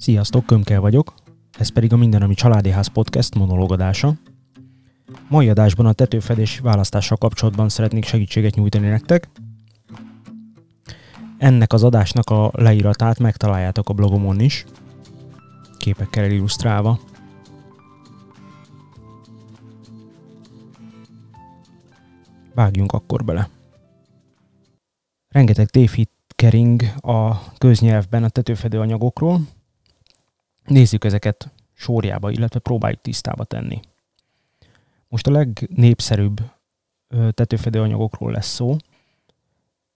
Sziasztok, Kömkel vagyok, ez pedig a Minden, ami Családi Ház podcast monológadása. Mai adásban a tetőfedés választással kapcsolatban szeretnék segítséget nyújtani nektek. Ennek az adásnak a leíratát megtaláljátok a blogomon is, képekkel illusztrálva. Vágjunk akkor bele. Rengeteg tévhit kering a köznyelvben a tetőfedő anyagokról. Nézzük ezeket sorjába, illetve próbáljuk tisztába tenni. Most a legnépszerűbb tetőfedő anyagokról lesz szó.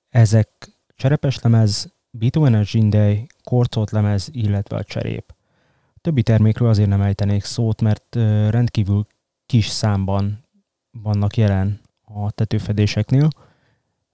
Ezek cserepes lemez, bitumenes zsindej, korcolt lemez, illetve a cserép. A többi termékről azért nem ejtenék szót, mert rendkívül kis számban vannak jelen a tetőfedéseknél.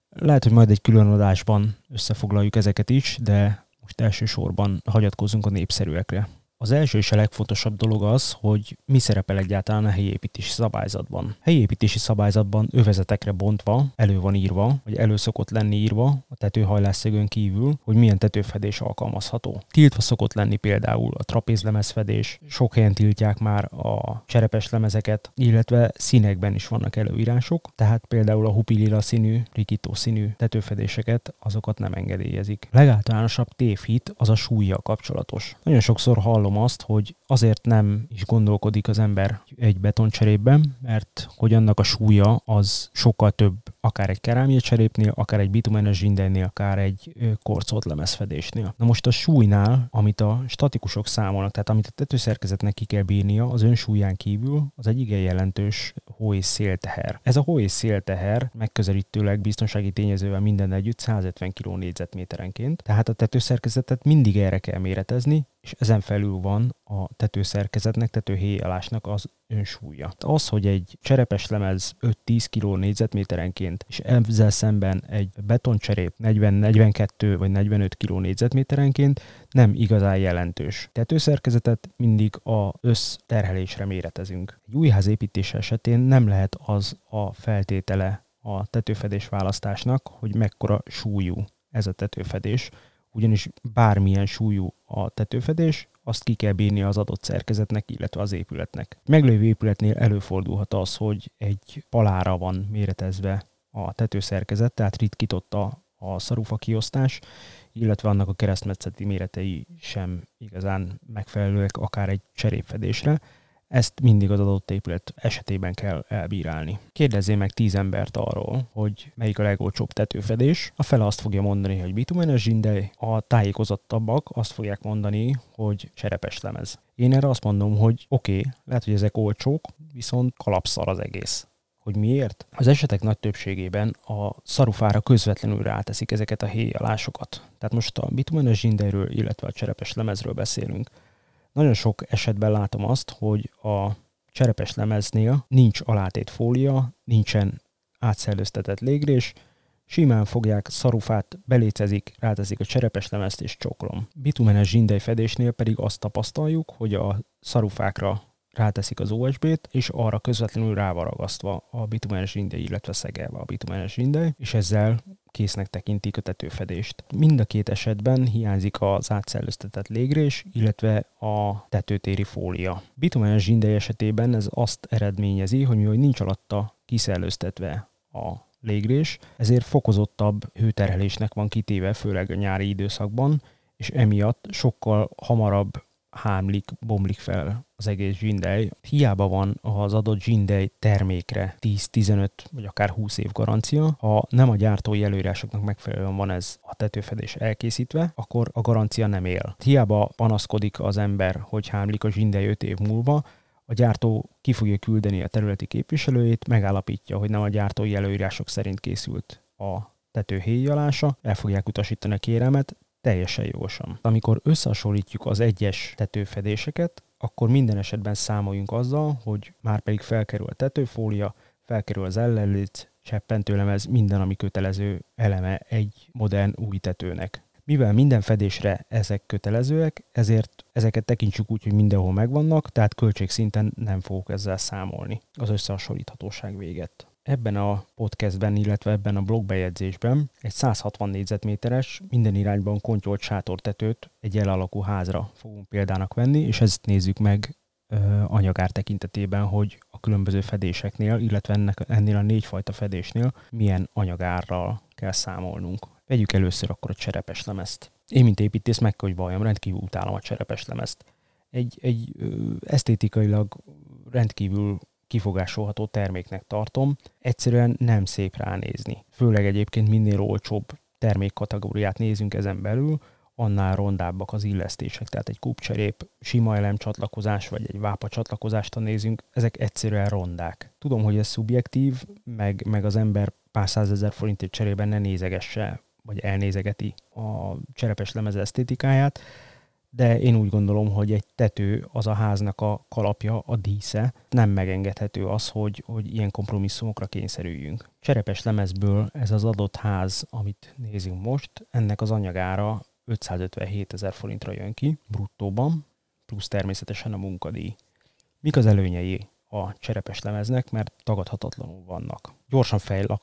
Lehet, hogy majd egy külön adásban összefoglaljuk ezeket is, de most elsősorban hagyatkozunk a népszerűekre. Az első és a legfontosabb dolog az, hogy mi szerepel egyáltalán a helyi építési szabályzatban. Helyi építési szabályzatban övezetekre bontva elő van írva, vagy elő szokott lenni írva a tetőhajlásszögön kívül, hogy milyen tetőfedés alkalmazható. Tiltva szokott lenni például a trapézlemezfedés, sok helyen tiltják már a cserepes lemezeket, illetve színekben is vannak előírások, tehát például a hupilila színű, rikító színű tetőfedéseket, azokat nem engedélyezik. Legáltalánosabb tévhit az a súlya kapcsolatos. Nagyon sokszor hallom hallom azt, hogy azért nem is gondolkodik az ember egy betoncserépben, mert hogy annak a súlya az sokkal több, akár egy kerámia cserépnél, akár egy bitumenes zsindejnél, akár egy korcolt lemezfedésnél. Na most a súlynál, amit a statikusok számolnak, tehát amit a tetőszerkezetnek ki kell bírnia, az önsúlyán kívül az egy igen jelentős hó és szélteher. Ez a hó és szélteher megközelítőleg biztonsági tényezővel minden együtt 150 kg négyzetméterenként, tehát a tetőszerkezetet mindig erre kell méretezni, és ezen felül van a tetőszerkezetnek, tetőhéjálásnak az önsúlya. Az, hogy egy cserepes lemez 5-10 kg négyzetméterenként, és ezzel szemben egy betoncserép 40-42 vagy 45 kg négyzetméterenként nem igazán jelentős. Tetőszerkezetet mindig a összterhelésre méretezünk. Egy új ház építése esetén nem lehet az a feltétele a tetőfedés választásnak, hogy mekkora súlyú ez a tetőfedés, ugyanis bármilyen súlyú a tetőfedés, azt ki kell bírni az adott szerkezetnek, illetve az épületnek. Meglévő épületnél előfordulhat az, hogy egy palára van méretezve a tetőszerkezet, tehát ritkított a, a szarufa kiosztás, illetve annak a keresztmetszeti méretei sem igazán megfelelőek akár egy cserépfedésre. Ezt mindig az adott épület esetében kell elbírálni. Kérdezzél meg tíz embert arról, hogy melyik a legolcsóbb tetőfedés. A fele azt fogja mondani, hogy bitumenes zsindej, a tájékozottabbak azt fogják mondani, hogy cserepes lemez. Én erre azt mondom, hogy oké, okay, lehet, hogy ezek olcsók, viszont kalapszar az egész. Hogy miért? Az esetek nagy többségében a szarufára közvetlenül ráteszik ezeket a héjalásokat. Tehát most a bitumenes zsindejről, illetve a cserepes lemezről beszélünk nagyon sok esetben látom azt, hogy a cserepes lemeznél nincs alátét fólia, nincsen átszellőztetett légrés, simán fogják szarufát, belécezik, ráteszik a cserepes lemezt és csoklom. Bitumenes zsindej fedésnél pedig azt tapasztaljuk, hogy a szarufákra ráteszik az OSB-t, és arra közvetlenül rá van ragasztva a bitumenes zsindej, illetve szegelve a bitumenes zsindej, és ezzel késznek tekintik a tetőfedést. Mind a két esetben hiányzik az átszellőztetett légrés, illetve a tetőtéri fólia. Bitumenes zsindej esetében ez azt eredményezi, hogy mivel nincs alatta kiszellőztetve a légrés, ezért fokozottabb hőterhelésnek van kitéve, főleg a nyári időszakban, és emiatt sokkal hamarabb hámlik, bomlik fel az egész zsindej. Hiába van az adott zsindej termékre 10-15 vagy akár 20 év garancia, ha nem a gyártói előírásoknak megfelelően van ez a tetőfedés elkészítve, akkor a garancia nem él. Hiába panaszkodik az ember, hogy hámlik a zsindej 5 év múlva, a gyártó ki fogja küldeni a területi képviselőjét, megállapítja, hogy nem a gyártói előírások szerint készült a tető héjalása, el fogják utasítani a kéremet, teljesen jogosan. Amikor összehasonlítjuk az egyes tetőfedéseket, akkor minden esetben számoljunk azzal, hogy már pedig felkerül a tetőfólia, felkerül az ellenlét, cseppentőlemez, minden, ami kötelező eleme egy modern új tetőnek. Mivel minden fedésre ezek kötelezőek, ezért ezeket tekintsük úgy, hogy mindenhol megvannak, tehát költségszinten nem fogok ezzel számolni az összehasonlíthatóság véget. Ebben a podcastben, illetve ebben a blogbejegyzésben egy 160 négyzetméteres, minden irányban kontyolt sátortetőt egy elalakú házra fogunk példának venni, és ezt nézzük meg anyagár tekintetében, hogy a különböző fedéseknél, illetve ennek, ennél a négyfajta fedésnél milyen anyagárral kell számolnunk. Vegyük először akkor a cserepes lemezt. Én, mint építész, meg hogy valljam, rendkívül utálom a cserepes lemezt. Egy, egy ö, esztétikailag rendkívül kifogásolható terméknek tartom. Egyszerűen nem szép ránézni. Főleg egyébként minél olcsóbb termékkategóriát nézünk ezen belül, annál rondábbak az illesztések. Tehát egy kupcserép, sima elemcsatlakozás, vagy egy vápa csatlakozást, ha nézünk, ezek egyszerűen rondák. Tudom, hogy ez szubjektív, meg, meg az ember pár százezer forintért cserében ne nézegesse, vagy elnézegeti a cserepes lemez esztétikáját, de én úgy gondolom, hogy egy tető az a háznak a kalapja, a dísze. Nem megengedhető az, hogy, hogy ilyen kompromisszumokra kényszerüljünk. Cserepes lemezből ez az adott ház, amit nézünk most, ennek az anyagára 557 ezer forintra jön ki, bruttóban, plusz természetesen a munkadíj. Mik az előnyei a cserepes lemeznek, mert tagadhatatlanul vannak. Gyorsan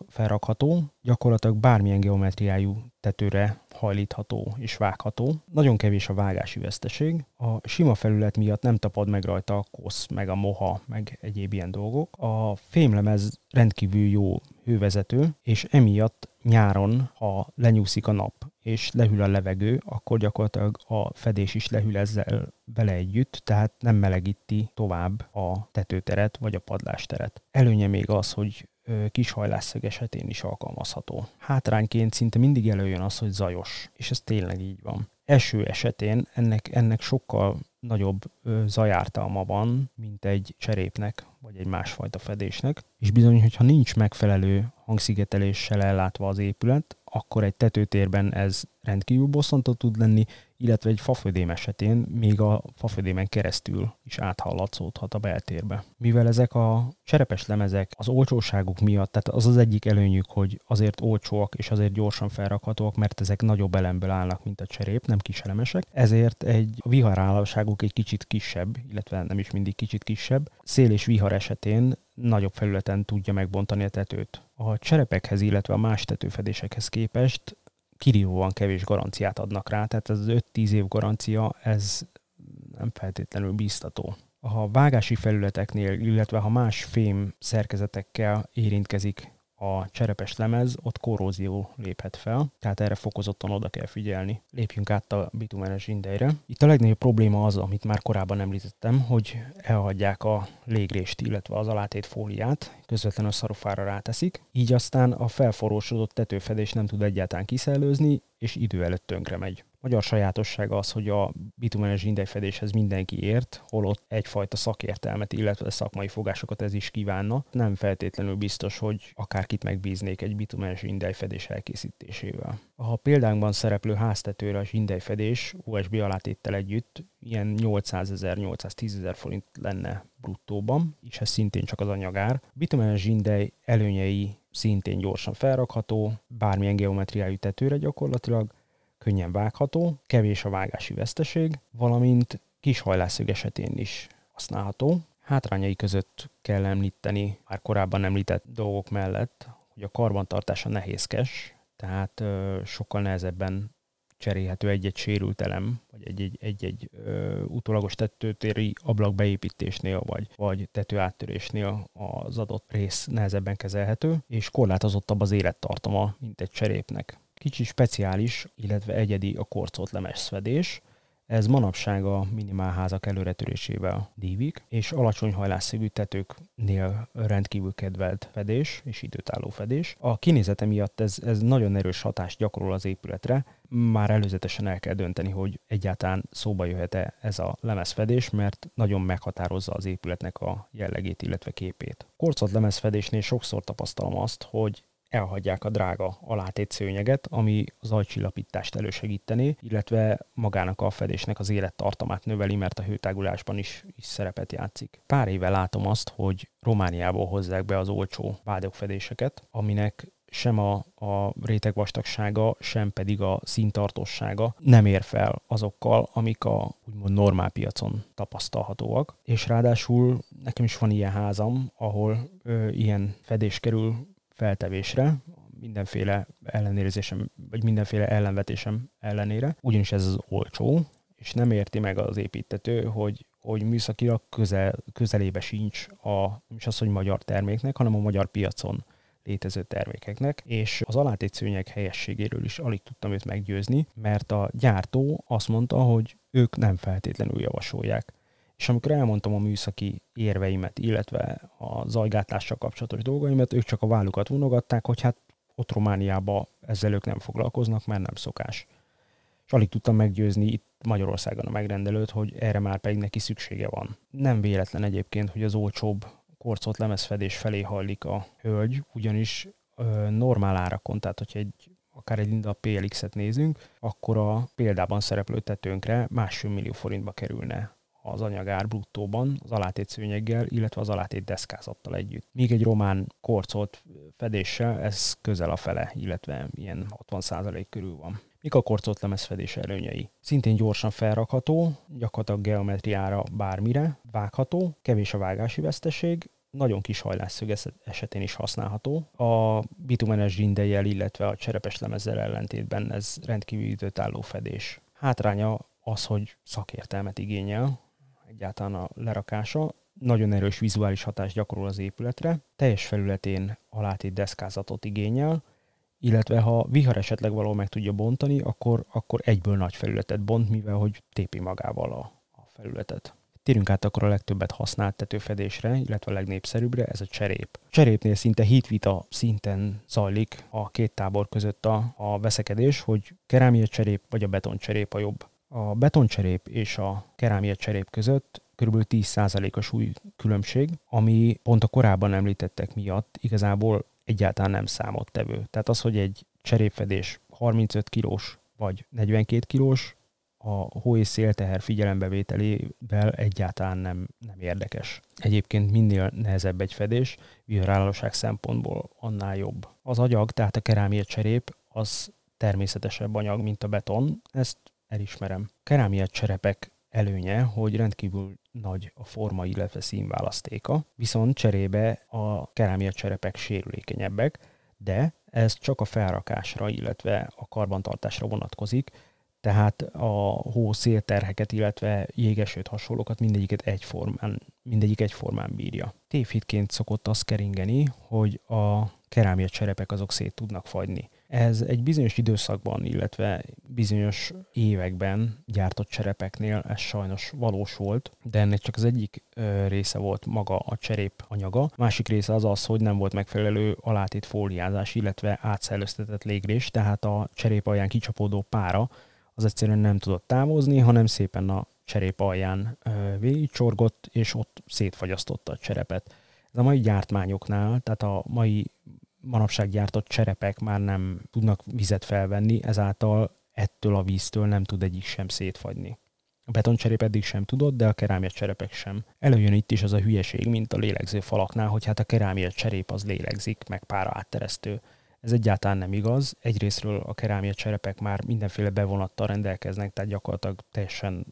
felrakható, gyakorlatilag bármilyen geometriájú tetőre hajlítható és vágható. Nagyon kevés a vágási veszteség. A sima felület miatt nem tapad meg rajta a kosz, meg a moha, meg egyéb ilyen dolgok. A fémlemez rendkívül jó hővezető, és emiatt nyáron, ha lenyúszik a nap és lehűl a levegő, akkor gyakorlatilag a fedés is lehűl ezzel vele együtt, tehát nem melegíti tovább a tetőteret vagy a padlásteret. Előnye még az, hogy kis hajlásszög esetén is alkalmazható. Hátrányként szinte mindig előjön az, hogy zajos, és ez tényleg így van. Eső esetén ennek, ennek sokkal nagyobb zajártalma van, mint egy cserépnek, vagy egy másfajta fedésnek, és bizony, hogyha nincs megfelelő hangszigeteléssel ellátva az épület, akkor egy tetőtérben ez rendkívül bosszantó tud lenni, illetve egy fafödém esetén még a fafödémen keresztül is áthallatszódhat a beltérbe. Mivel ezek a cserepes lemezek az olcsóságuk miatt, tehát az az egyik előnyük, hogy azért olcsóak és azért gyorsan felrakhatóak, mert ezek nagyobb elemből állnak, mint a cserép, nem kis elemesek, ezért egy viharállóságuk egy kicsit kisebb, illetve nem is mindig kicsit kisebb. Szél és vihar esetén nagyobb felületen tudja megbontani a tetőt. A cserepekhez, illetve a más tetőfedésekhez képest kirívóan kevés garanciát adnak rá, tehát ez az 5-10 év garancia, ez nem feltétlenül biztató. Ha vágási felületeknél, illetve ha más fém szerkezetekkel érintkezik a cserepes lemez, ott korrózió léphet fel, tehát erre fokozottan oda kell figyelni. Lépjünk át a bitumenes indejre. Itt a legnagyobb probléma az, amit már korábban említettem, hogy elhagyják a légrést, illetve az alátét fóliát, közvetlenül a szarufára ráteszik, így aztán a felforrósodott tetőfedés nem tud egyáltalán kiszellőzni, és idő előtt tönkre megy. Magyar sajátossága az, hogy a bitumenes zsindejfedéshez mindenki ért, holott egyfajta szakértelmet, illetve szakmai fogásokat ez is kívánna. Nem feltétlenül biztos, hogy akárkit megbíznék egy bitumenes zsindejfedés elkészítésével. A példánkban szereplő háztetőre a zsindejfedés USB alátéttel együtt ilyen 800 ezer, 810 ezer forint lenne bruttóban, és ez szintén csak az anyagár. Bitumenes zsindej előnyei szintén gyorsan felrakható, bármilyen geometriájú tetőre gyakorlatilag, könnyen vágható, kevés a vágási veszteség, valamint kis hajlászög esetén is használható. Hátrányai között kell említeni már korábban említett dolgok mellett, hogy a karbantartása nehézkes, tehát ö, sokkal nehezebben cserélhető egy-egy sérült elem, vagy egy-egy, egy-egy ö, utólagos tetőtéri ablak beépítésnél, vagy, vagy tető áttörésnél az adott rész nehezebben kezelhető, és korlátozottabb az élettartama, mint egy cserépnek. Kicsi speciális, illetve egyedi a korcolt lemezfedés. Ez manapság a minimálházak előretörésével dívik, és alacsony hajlásszögű tetőknél rendkívül kedvelt fedés és időtálló fedés. A kinézete miatt ez, ez nagyon erős hatást gyakorol az épületre, már előzetesen el kell dönteni, hogy egyáltalán szóba jöhet-e ez a lemezfedés, mert nagyon meghatározza az épületnek a jellegét, illetve képét. Korcolt lemezfedésnél sokszor tapasztalom azt, hogy elhagyják a drága alátét szőnyeget, ami az ajcsillapítást elősegítené, illetve magának a fedésnek az élettartamát növeli, mert a hőtágulásban is, is szerepet játszik. Pár éve látom azt, hogy Romániából hozzák be az olcsó bádogfedéseket, aminek sem a, a réteg vastagsága, sem pedig a színtartósága nem ér fel azokkal, amik a úgymond normál piacon tapasztalhatóak. És ráadásul nekem is van ilyen házam, ahol ö, ilyen fedés kerül feltevésre, mindenféle ellenérzésem, vagy mindenféle ellenvetésem ellenére, ugyanis ez az olcsó, és nem érti meg az építető, hogy, hogy műszakilag közel, közelébe sincs a, nem is az, hogy magyar terméknek, hanem a magyar piacon létező termékeknek, és az alátétszőnyeg helyességéről is alig tudtam őt meggyőzni, mert a gyártó azt mondta, hogy ők nem feltétlenül javasolják. És amikor elmondtam a műszaki érveimet, illetve a zajgátlással kapcsolatos dolgaimat, ők csak a vállukat vonogatták, hogy hát ott Romániában ezzel ők nem foglalkoznak, mert nem szokás. És alig tudtam meggyőzni itt Magyarországon a megrendelőt, hogy erre már pedig neki szüksége van. Nem véletlen egyébként, hogy az olcsóbb korcolt lemezfedés felé hajlik a hölgy, ugyanis ö, normál árakon, tehát hogyha egy akár egy Linda PLX-et nézünk, akkor a példában szereplő tetőnkre másfél millió forintba kerülne az anyagár bruttóban, az alátét szőnyeggel, illetve az alátét deszkázattal együtt. Még egy román korcolt fedéssel ez közel a fele, illetve ilyen 60% körül van. Mik a korcolt lemezfedés előnyei? Szintén gyorsan felrakható, gyakorlatilag geometriára bármire, vágható, kevés a vágási veszteség, nagyon kis hajlásszög esetén is használható. A bitumenes zsindejjel, illetve a cserepes lemezzel ellentétben ez rendkívül időtálló fedés. Hátránya az, hogy szakértelmet igényel, egyáltalán a lerakása, nagyon erős vizuális hatást gyakorol az épületre, teljes felületén alátét deszkázatot igényel, illetve ha vihar esetleg valahol meg tudja bontani, akkor, akkor egyből nagy felületet bont, mivel hogy tépi magával a, a felületet. Térjünk át akkor a legtöbbet használt tetőfedésre, illetve a legnépszerűbbre, ez a cserép. A cserépnél szinte hitvita szinten zajlik a két tábor között a, a veszekedés, hogy kerámia cserép vagy a betoncserép a jobb. A betoncserép és a kerámia cserép között kb. 10% a súly különbség, ami pont a korábban említettek miatt igazából egyáltalán nem számottevő. Tehát az, hogy egy cserépfedés 35 kilós vagy 42 kilós, a hó és szélteher figyelembevételével egyáltalán nem, nem érdekes. Egyébként minél nehezebb egy fedés, viharállóság szempontból annál jobb. Az agyag, tehát a kerámia cserép, az természetesebb anyag, mint a beton, ezt elismerem. Kerámia cserepek előnye, hogy rendkívül nagy a forma, illetve színválasztéka, viszont cserébe a kerámia cserepek sérülékenyebbek, de ez csak a felrakásra, illetve a karbantartásra vonatkozik, tehát a hó szélterheket, illetve jégesőt hasonlókat mindegyiket egyformán, mindegyik egyformán bírja. Tévhitként szokott az keringeni, hogy a kerámia cserepek azok szét tudnak fagyni. Ez egy bizonyos időszakban, illetve bizonyos években gyártott cserepeknél ez sajnos valós volt, de ennek csak az egyik része volt maga a cserép anyaga. Másik része az az, hogy nem volt megfelelő alátét fóliázás, illetve átszellőztetett légrés, tehát a cserép alján kicsapódó pára az egyszerűen nem tudott távozni, hanem szépen a cserép alján végigcsorgott, és ott szétfagyasztotta a cserepet. Ez a mai gyártmányoknál, tehát a mai manapság gyártott cserepek már nem tudnak vizet felvenni, ezáltal ettől a víztől nem tud egyik sem szétfagyni. A betoncserép eddig sem tudott, de a kerámia cserepek sem. Előjön itt is az a hülyeség, mint a lélegző falaknál, hogy hát a kerámia cserép az lélegzik, meg pára átteresztő. Ez egyáltalán nem igaz. Egyrésztről a kerámia cserepek már mindenféle bevonattal rendelkeznek, tehát gyakorlatilag teljesen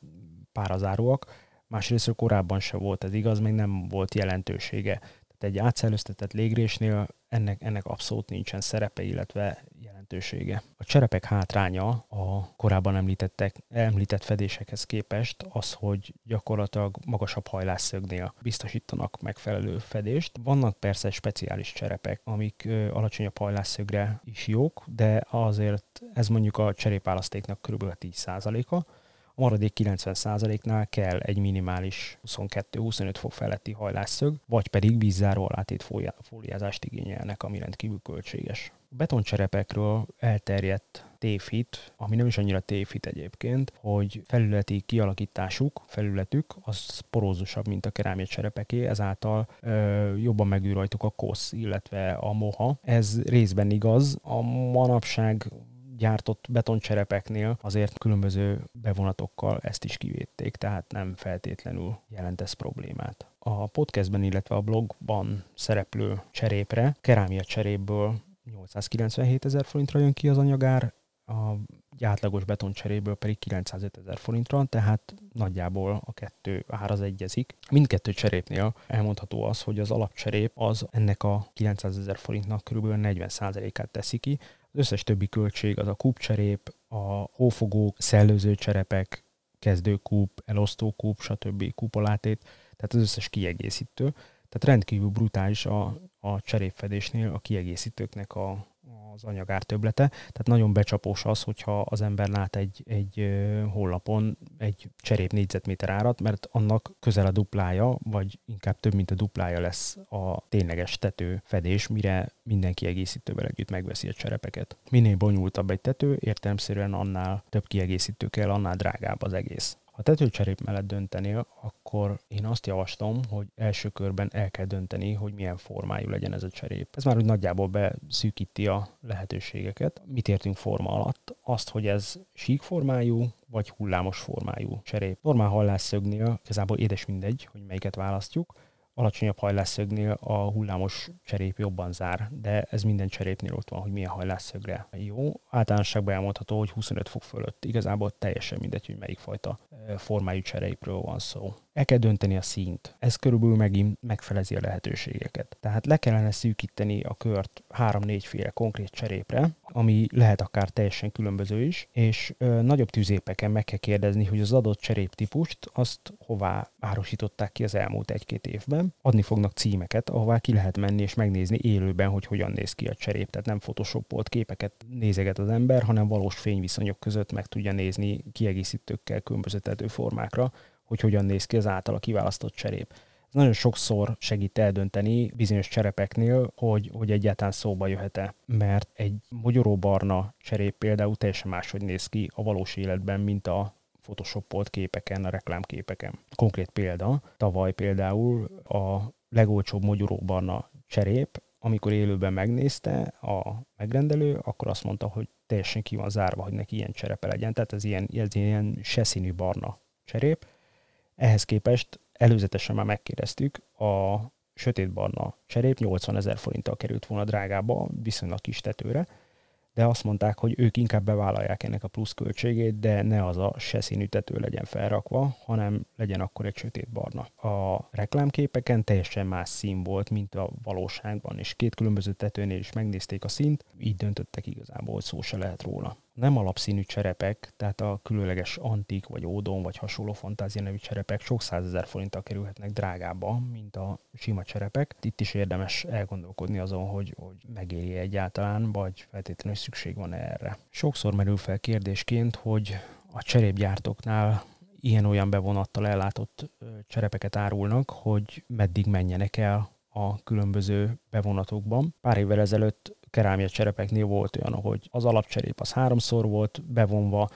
párazáróak. Másrésztről korábban se volt ez igaz, még nem volt jelentősége. Egy átszellőztetett légrésnél ennek, ennek abszolút nincsen szerepe, illetve jelentősége. A cserepek hátránya a korábban említettek, említett fedésekhez képest az, hogy gyakorlatilag magasabb hajlásszögnél biztosítanak megfelelő fedést. Vannak persze speciális cserepek, amik alacsonyabb hajlásszögre is jók, de azért ez mondjuk a cserépválasztéknak kb. 10%-a, a maradék 90%-nál kell egy minimális 22-25 fok feletti hajlásszög, vagy pedig vízzáró alátét fóliázást igényelnek, ami rendkívül költséges. A betoncserepekről elterjedt tévhit, ami nem is annyira tévhit egyébként, hogy felületi kialakításuk, felületük az porózusabb, mint a kerámia cserepeké, ezáltal ö, jobban megűr rajtuk a kosz, illetve a moha. Ez részben igaz. A manapság gyártott betoncserepeknél azért különböző bevonatokkal ezt is kivédték, tehát nem feltétlenül jelent ez problémát. A podcastben, illetve a blogban szereplő cserépre, kerámia cserépből 897 ezer forintra jön ki az anyagár, a átlagos betoncseréből pedig 905 ezer forintra, tehát nagyjából a kettő ár az egyezik. Mindkettő cserépnél elmondható az, hogy az alapcserép az ennek a 900 ezer forintnak kb. 40%-át teszi ki. Az összes többi költség az a kúpcserép, a hófogók, szellőző cserepek, kezdőkúp, elosztókúp, stb. kúpolátét, tehát az összes kiegészítő. Tehát rendkívül brutális a, a cserépfedésnél a kiegészítőknek a, az anyagár töblete. Tehát nagyon becsapós az, hogyha az ember lát egy, egy honlapon egy cserép négyzetméter árat, mert annak közel a duplája, vagy inkább több, mint a duplája lesz a tényleges tető fedés, mire minden kiegészítővel együtt megveszi a cserepeket. Minél bonyolultabb egy tető, értelemszerűen annál több kiegészítő kell, annál drágább az egész. Ha tetőcserép mellett döntenél, akkor én azt javaslom, hogy első körben el kell dönteni, hogy milyen formájú legyen ez a cserép. Ez már úgy nagyjából beszűkíti a lehetőségeket. Mit értünk forma alatt? Azt, hogy ez sík formájú, vagy hullámos formájú cserép. Normál hallásszögnél igazából édes mindegy, hogy melyiket választjuk alacsonyabb hajlásszögnél a hullámos cserép jobban zár, de ez minden cserépnél ott van, hogy milyen hajlásszögre jó. Általánosságban elmondható, hogy 25 fok fölött igazából teljesen mindegy, hogy melyik fajta formájú cserépről van szó. El kell dönteni a színt. Ez körülbelül megint megfelezi a lehetőségeket. Tehát le kellene szűkíteni a kört három-négy féle konkrét cserépre, ami lehet akár teljesen különböző is, és ö, nagyobb tűzépeken meg kell kérdezni, hogy az adott cseréptípust azt hová árusították ki az elmúlt egy-két évben. Adni fognak címeket, ahová ki lehet menni és megnézni élőben, hogy hogyan néz ki a cserép. Tehát nem photoshopolt képeket nézeget az ember, hanem valós fényviszonyok között meg tudja nézni kiegészítőkkel különböző formákra, hogy hogyan néz ki az általa kiválasztott cserép. Ez nagyon sokszor segít eldönteni bizonyos cserepeknél, hogy, hogy egyáltalán szóba jöhet-e. Mert egy mogyoróbarna cserép például teljesen máshogy néz ki a valós életben, mint a photoshopolt képeken, a reklámképeken. Konkrét példa, tavaly például a legolcsóbb mogyoróbarna cserép, amikor élőben megnézte a megrendelő, akkor azt mondta, hogy teljesen ki van zárva, hogy neki ilyen cserepe legyen. Tehát ez ilyen, ez ilyen seszínű barna cserép. Ehhez képest előzetesen már megkérdeztük, a sötétbarna cserép 80 ezer forinttal került volna drágába, viszonylag kis tetőre, de azt mondták, hogy ők inkább bevállalják ennek a pluszköltségét, de ne az a se színű tető legyen felrakva, hanem legyen akkor egy sötét barna. A reklámképeken teljesen más szín volt, mint a valóságban, és két különböző tetőnél is megnézték a színt, így döntöttek igazából, hogy szó se lehet róla nem alapszínű cserepek, tehát a különleges antik, vagy ódon, vagy hasonló fantázia nevű cserepek sok százezer forinttal kerülhetnek drágába, mint a sima cserepek. Itt is érdemes elgondolkodni azon, hogy, hogy megéri egyáltalán, vagy feltétlenül szükség van erre. Sokszor merül fel kérdésként, hogy a cserépgyártóknál ilyen-olyan bevonattal ellátott cserepeket árulnak, hogy meddig menjenek el a különböző bevonatokban. Pár évvel ezelőtt kerámia cserepeknél volt olyan, hogy az alapcserép az háromszor volt bevonva,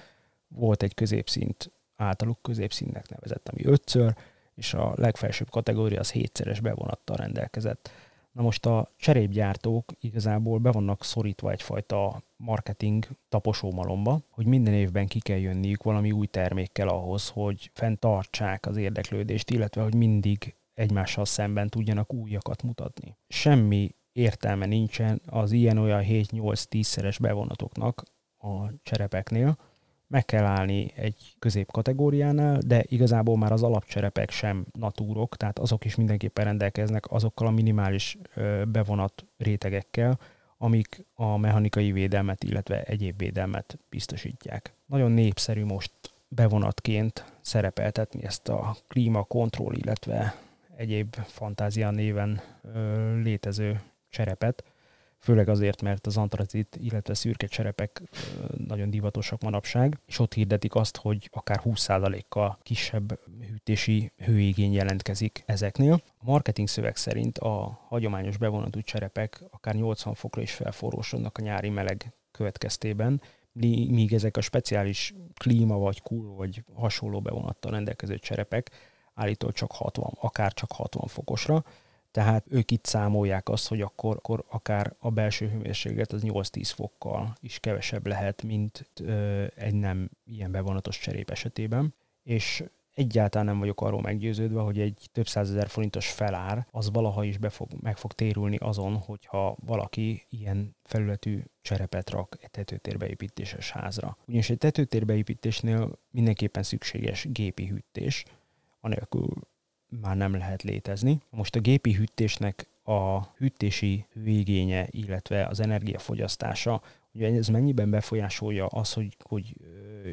volt egy középszint, általuk középszintnek nevezett, ami ötször, és a legfelsőbb kategória az hétszeres bevonattal rendelkezett. Na most a cserépgyártók igazából be vannak szorítva egyfajta marketing taposómalomba, hogy minden évben ki kell jönniük valami új termékkel ahhoz, hogy fenntartsák az érdeklődést, illetve hogy mindig egymással szemben tudjanak újakat mutatni. Semmi értelme nincsen az ilyen-olyan 7-8-10 szeres bevonatoknak a cserepeknél. Meg kell állni egy középkategóriánál, de igazából már az alapcserepek sem natúrok, tehát azok is mindenképpen rendelkeznek azokkal a minimális bevonat rétegekkel, amik a mechanikai védelmet, illetve egyéb védelmet biztosítják. Nagyon népszerű most bevonatként szerepeltetni ezt a klímakontroll, illetve egyéb fantázia néven ö, létező cserepet, főleg azért, mert az antrazit, illetve szürke cserepek nagyon divatosak manapság, és ott hirdetik azt, hogy akár 20%-kal kisebb hűtési hőigény jelentkezik ezeknél. A marketing szöveg szerint a hagyományos bevonatú cserepek akár 80 fokra is felforrósodnak a nyári meleg következtében, míg ezek a speciális klíma vagy kul vagy hasonló bevonattal rendelkező cserepek állítólag csak 60, akár csak 60 fokosra, tehát ők itt számolják azt, hogy akkor, akkor akár a belső hőmérséklet az 8-10 fokkal is kevesebb lehet, mint ö, egy nem ilyen bevonatos cserép esetében. És egyáltalán nem vagyok arról meggyőződve, hogy egy több százezer forintos felár az valaha is be fog, meg fog térülni azon, hogyha valaki ilyen felületű cserepet rak egy tetőtérbeépítéses házra. Ugyanis egy tetőtérbeépítésnél mindenképpen szükséges gépi hűtés, anélkül már nem lehet létezni. Most a gépi hűtésnek a hűtési végénye, illetve az energiafogyasztása, ugye ez mennyiben befolyásolja az, hogy, hogy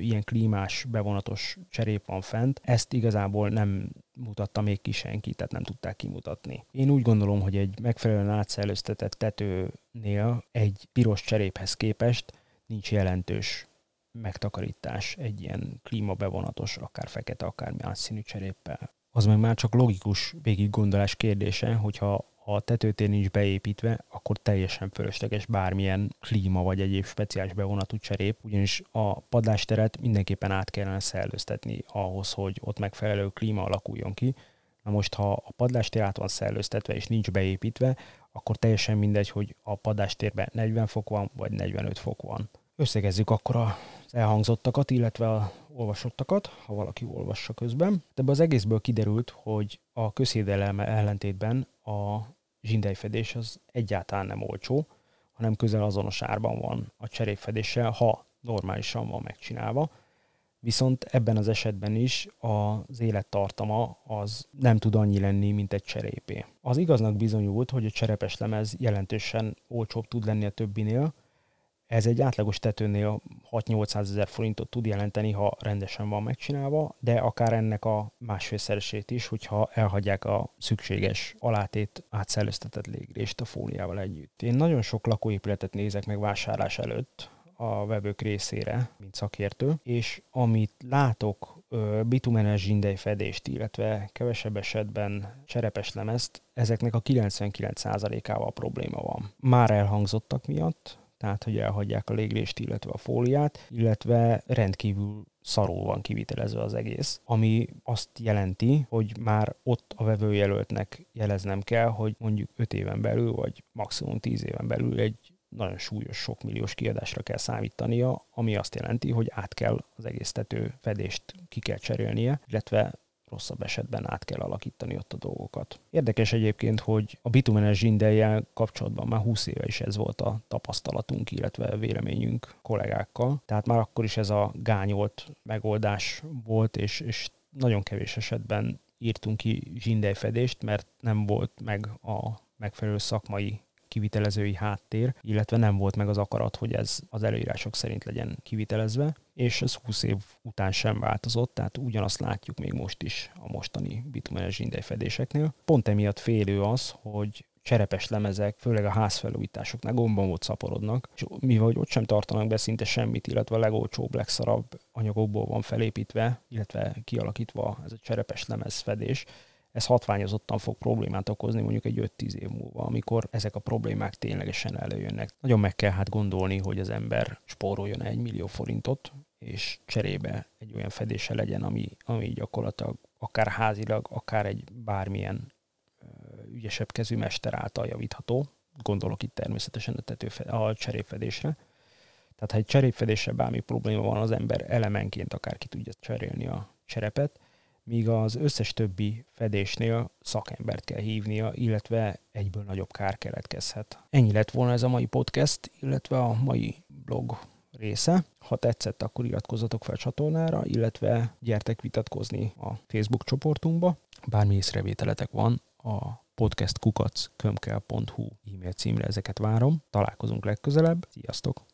ilyen klímás, bevonatos cserép van fent, ezt igazából nem mutatta még ki senki, tehát nem tudták kimutatni. Én úgy gondolom, hogy egy megfelelően átszellőztetett tetőnél egy piros cseréphez képest nincs jelentős megtakarítás egy ilyen klímabevonatos, akár fekete, akár más színű cseréppel. Az meg már csak logikus végig gondolás kérdése, hogyha ha a tetőtér nincs beépítve, akkor teljesen fölösleges bármilyen klíma vagy egyéb speciális bevonatú cserép, ugyanis a padlásteret mindenképpen át kellene szellőztetni ahhoz, hogy ott megfelelő klíma alakuljon ki. Na most, ha a padlástér át van szellőztetve és nincs beépítve, akkor teljesen mindegy, hogy a padástérben 40 fok van, vagy 45 fok van. Összegezzük akkor az elhangzottakat, illetve a olvasottakat, ha valaki olvassa közben. De az egészből kiderült, hogy a közhédelme ellentétben a zsindejfedés az egyáltalán nem olcsó, hanem közel azonos árban van a cserépfedéssel, ha normálisan van megcsinálva. Viszont ebben az esetben is az élettartama az nem tud annyi lenni, mint egy cserépé. Az igaznak bizonyult, hogy a cserepes lemez jelentősen olcsóbb tud lenni a többinél, ez egy átlagos tetőnél 6-800 ezer forintot tud jelenteni, ha rendesen van megcsinálva, de akár ennek a másfélszeresét is, hogyha elhagyják a szükséges alátét átszellőztetett légrést a fóliával együtt. Én nagyon sok lakóépületet nézek meg vásárlás előtt, a vevők részére, mint szakértő, és amit látok, bitumenes zsindejfedést, illetve kevesebb esetben cserepes lemezt, ezeknek a 99%-ával probléma van. Már elhangzottak miatt, tehát hogy elhagyják a légrést, illetve a fóliát, illetve rendkívül szarul van kivitelezve az egész, ami azt jelenti, hogy már ott a vevőjelöltnek jeleznem kell, hogy mondjuk 5 éven belül, vagy maximum 10 éven belül egy nagyon súlyos, sok milliós kiadásra kell számítania, ami azt jelenti, hogy át kell az egész tető fedést ki kell cserélnie, illetve rosszabb esetben át kell alakítani ott a dolgokat. Érdekes egyébként, hogy a bitumenes zsindeljel kapcsolatban már 20 éve is ez volt a tapasztalatunk, illetve véleményünk kollégákkal. Tehát már akkor is ez a gányolt megoldás volt, és, és nagyon kevés esetben írtunk ki zsindejfedést, mert nem volt meg a megfelelő szakmai kivitelezői háttér, illetve nem volt meg az akarat, hogy ez az előírások szerint legyen kivitelezve, és ez 20 év után sem változott, tehát ugyanazt látjuk még most is a mostani bitumenes zsindejfedéseknél. Pont emiatt félő az, hogy cserepes lemezek, főleg a házfelújításoknál gombamód szaporodnak, és mivel hogy ott sem tartanak be szinte semmit, illetve a legolcsóbb, legszarabb anyagokból van felépítve, illetve kialakítva ez a cserepes lemezfedés, ez hatványozottan fog problémát okozni mondjuk egy 5-10 év múlva, amikor ezek a problémák ténylegesen előjönnek. Nagyon meg kell hát gondolni, hogy az ember spóroljon egy millió forintot, és cserébe egy olyan fedése legyen, ami, ami gyakorlatilag akár házilag, akár egy bármilyen ügyesebb kezű mester által javítható. Gondolok itt természetesen a, tetőfe, a cserépfedésre. Tehát ha egy cserépfedéssel bármi probléma van, az ember elemenként akár ki tudja cserélni a cserepet, míg az összes többi fedésnél szakembert kell hívnia, illetve egyből nagyobb kár keletkezhet. Ennyi lett volna ez a mai podcast, illetve a mai blog része. Ha tetszett, akkor iratkozzatok fel a csatornára, illetve gyertek vitatkozni a Facebook csoportunkba. Bármi észrevételetek van, a podcastkukac.kömkel.hu e-mail címre ezeket várom. Találkozunk legközelebb. Sziasztok!